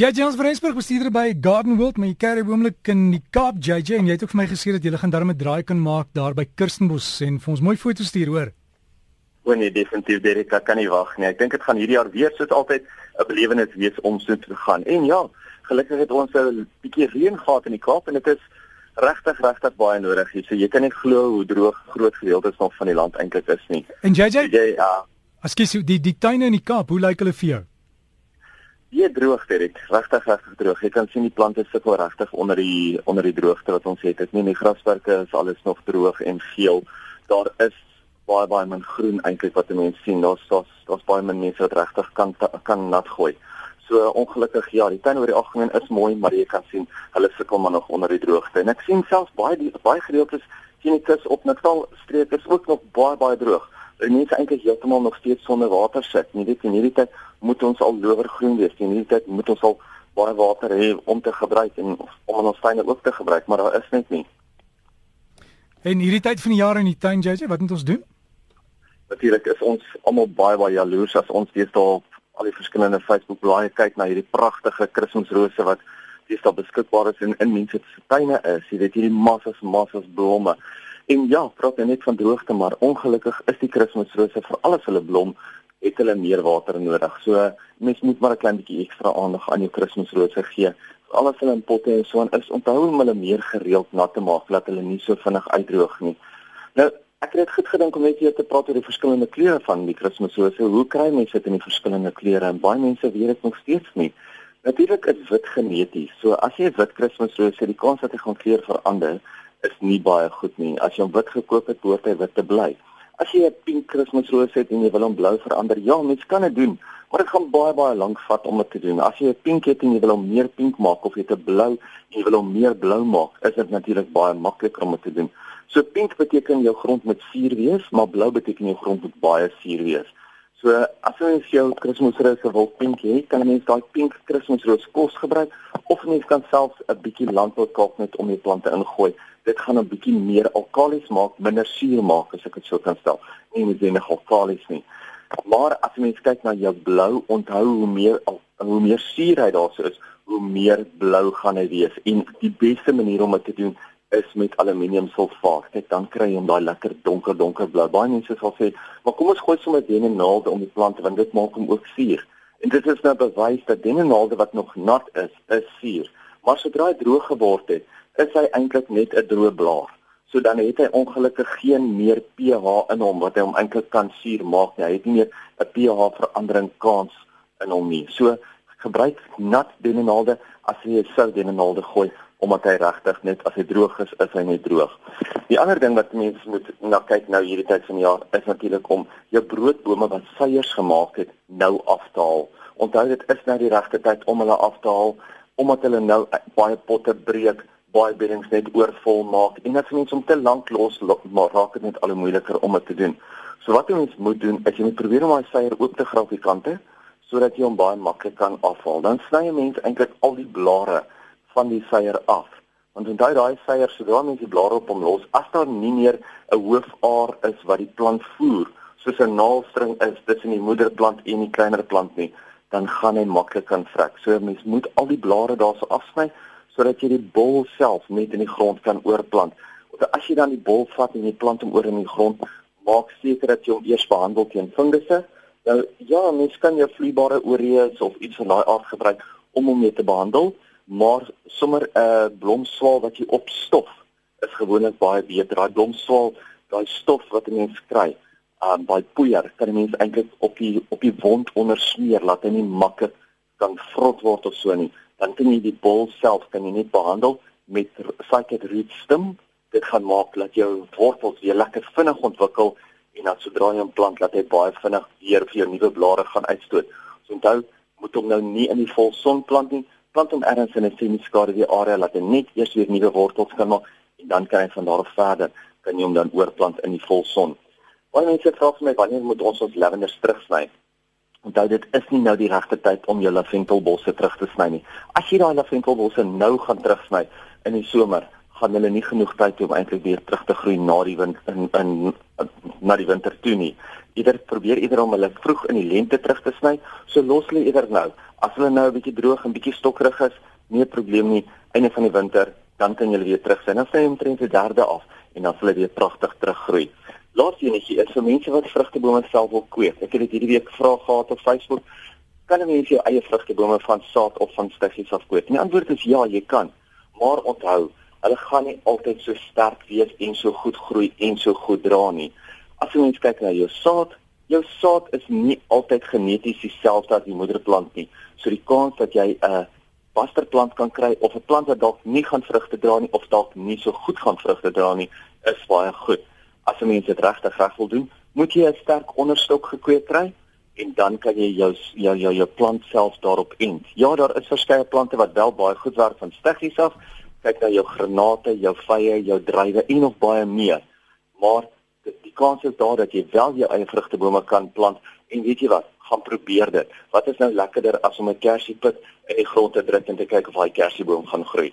JJ ons Vreesburg bestuurder by Garden World, maar jy carry oomblik in die Kaap JJ en jy het ook vir my gesê dat jy gaan darm 'n draai kan maak daar by Kirstenbos en vir ons mooi foto's stuur hoor. O nee, definitief Derek, ek kan nie wag nie. Ek dink dit gaan hierdie jaar weer soos altyd 'n belewenis wees om so te gaan. En ja, gelukkig het ons 'n bietjie reën gehad in die Kaap en dit is regtig regtig baie nodig hier. So jy kan nie glo hoe droog groot gedeeltes nog van die land eintlik is nie. En JJ, jy ja. Askies die die tuine in die Kaap, hoe lyk hulle vir jou? Die droog direk, regtig regtig droog. Jy kan sien die plante sukkel regtig onder die onder die droogte wat ons het. Dit nie die grasperke is alles nog droog en geel. Daar is baie baie min groen eintlik wat mense sien. Daar's daar's daar's baie min mense wat regtig kan kan nat gooi. So ongelukkig ja, die tuin oor die algemeen is mooi, maar jy kan sien hulle sukkel maar nog onder die droogte. En ek sien selfs baie die, baie gedeeltes sien ek kus op Natal streek is ook nog baie baie droog mense eintlik heeltemal nog steeds sonder water sit. Nie dit in hierdie tyd moet ons al lower groen wees. In hierdie tyd moet ons al baie water hê om te gebruik en om in ons tuine ook te gebruik, maar daar is net nie. En hierdie tyd van die jaar in die tuin, JJ, wat moet ons doen? Natuurlik is ons almal baie baie jaloers as ons weer daar op al die verskillende Facebook blaaie kyk na hierdie pragtige Kersrose wat daar beskikbaar is in in mense se tuine is. Jy weet hierdie massas massas blomme. En ja, praat net van droogte, maar ongelukkig is die Kersrose vir alles hulle blom het hulle meer water nodig. So mens moet maar 'n klein bietjie ekstra aandag aan jou Kersrose gee. Alles hulle in potte en so en is onthou om hulle meer gereeld nat te maak dat hulle nie so vinnig uitdroog nie. Nou, ek het goed gedink om net hier te praat oor die verskillende kleure van die Kersrose. Hoe kry mense dit in die verskillende kleure? En baie mense weet dit nog steeds nie. Natuurlik is wit geneties. So as jy wit Kersrose, die kans dat hy gaan kleur verander is nie baie goed nie. As jy hom wit gekoop het, behoort hy wit te bly. As jy 'n pink Kersroos het en jy wil hom blou verander, ja, mens kan dit doen, maar dit gaan baie baie lank vat om dit te doen. As jy 'n pink het en jy wil hom meer pink maak of jy het 'n blou en jy wil hom meer blou maak, is dit natuurlik baie makliker om dit te doen. So pink beteken jou grond moet suur wees, maar blou beteken jou grond moet baie suur wees. So as jy jou Kersroos wil pink hê, kan jy daai pink Kersroos kos gebruik of jy kan selfs 'n bietjie landboukalk net om die plante ingooi dit gaan 'n bietjie meer alkalis maak, minder suur maak as ek dit sou kan stel. Nie noodwendig alkalis nie. Maar as jy mens kyk na jou blou, onthou hoe meer hoe meer suurheid daar is, hoe meer blou gaan hy wees. En die beste manier om dit te doen is met aluminiumsulfaat. Kyk, dan kry jy hom daai lekker donker donker blou. Baie mense sal sê, "Maar kom ons gooi sommer dennenaalde om die plante want dit maak hom ook suur." En dit is nou bewys dat dennenaalde wat nog nat is, is suur. Maar sodra hy droog geword het, is hy eintlik net 'n droë blaar. So dan het hy ongelukkig geen meer pH in hom wat hy hom eintlik kan suur maak nie. Hy het nie meer 'n pH verandering kans in hom nie. So gebruik nat denenaalde as jy sout denenaalde gooi omdat hy regtig net as hy droog is, is hy net droog. Die ander ding wat mense moet na kyk nou hierdie tyd van die jaar is natuurlik om jou broodbome wat seiers gemaak het nou af te haal. Onthou dit is nou die regte tyd om hulle af te haal omdat hulle nou baie potte breek baie beddings net oorvol maak en as mense om te lank los maar raak dit net al hoe moeiliker om dit te doen. So wat ons moet doen is jy moet probeer om daai seier oop te graaf die kante sodat jy hom baie maklik kan afhaal. Dan sny jy mens eintlik al die blare van die seier af. Want onthou daai seier sodra mens die blare op hom los, as daar nie meer 'n hoofaar is wat die plant voer, soos 'n naaldstring is tussen die moederplant en die kleiner plant nie, dan gaan hy maklik kan vrek. So mens moet al die blare daarso afsny sodat jy die bol self net in die grond kan oorplant. Of as jy dan die bol vat en jy plant hom oor in die grond, maak seker dat jy hom eers behandel teen fungusse. Nou ja, mens kan jou vloeibare oreus of iets van daai aard gebruik om hom mee te behandel, maar sommer 'n uh, blomswaal wat jy opstof is gewoonlik baie beter. Daai blomswaal, daai stof wat 'n mens kry, um, daai poeier, kan 'n mens eintlik op die op die wond ondersmeer laat hy nie maklik kan vrot word of so nie dan kan jy die bol self kan jy net behandel met cyclic root stem. Dit gaan maak dat jou wortels weer lekker vinnig ontwikkel en dan sodra jy 'n plant laat hy baie vinnig weer vir jou nuwe blare gaan uitstoot. So onthou, moet hom nou nie in die volson plant nie. Plant hom ergens in 'n semi-skaduwee area laat hy net eers weer nuwe wortels kan maak en dan kan hy van daar af verder kan jy hom dan oorplant in die volson. Baie mense vra vir my wanneer moet ons ons lavenders terugsny? Onthou dit is nie nou die regte tyd om jou laventelbosse terug te sny nie. As jy daai laventelbosse nou gaan terugsny in die somer, gaan hulle nie genoeg tyd hê om eintlik weer terug te groei na die wind in in na die winter toe nie. Eerder probeer eerder om hulle vroeg in die lente terug te sny, so los hulle eerder nou. As hulle nou 'n bietjie droog en bietjie stokkerig is, nie 'n probleem nie. Einde van die winter, dan kan jy weer terug sien. Dan sien jy omtrent die derde af en dan sal hulle weer pragtig teruggroei. Laaste enetjie is vir mense wat vrugtebome self wil kweek. Ek het dit hierdie week gevra gehad op Facebook. Kan 'n mens jou eie vrugtebome van saad of van stiggies af kweek? Die antwoord is ja, jy kan. Maar onthou, hulle gaan nie altyd so sterk wees en so goed groei en so goed dra nie. As jy mens kyk na jou saad, jou saad is nie altyd geneties dieselfde as die moederplant nie. So die kans dat jy 'n basterplant kan kry of 'n plant wat dalk nie gaan vrugte dra nie of dalk nie so goed gaan vrugte dra nie, is baie goed as 'n mens dit regtig reg wil doen, moet jy 'n sterk onderstok gekweek kry en dan kan jy jou jou jou, jou plant self daarop ent. Ja, daar is verskeie plante wat wel baie goed werk van steggies af. Kyk na jou granate, jou vye, jou druiwe en nog baie meer. Maar die kans is daar dat jy wel jou eie vrugtebome kan plant en weet jy wat? Gaan probeer dit. Wat is nou lekkerder as om 'n kersiepit in die grond te druk en te kyk of daai kersieboom gaan groei?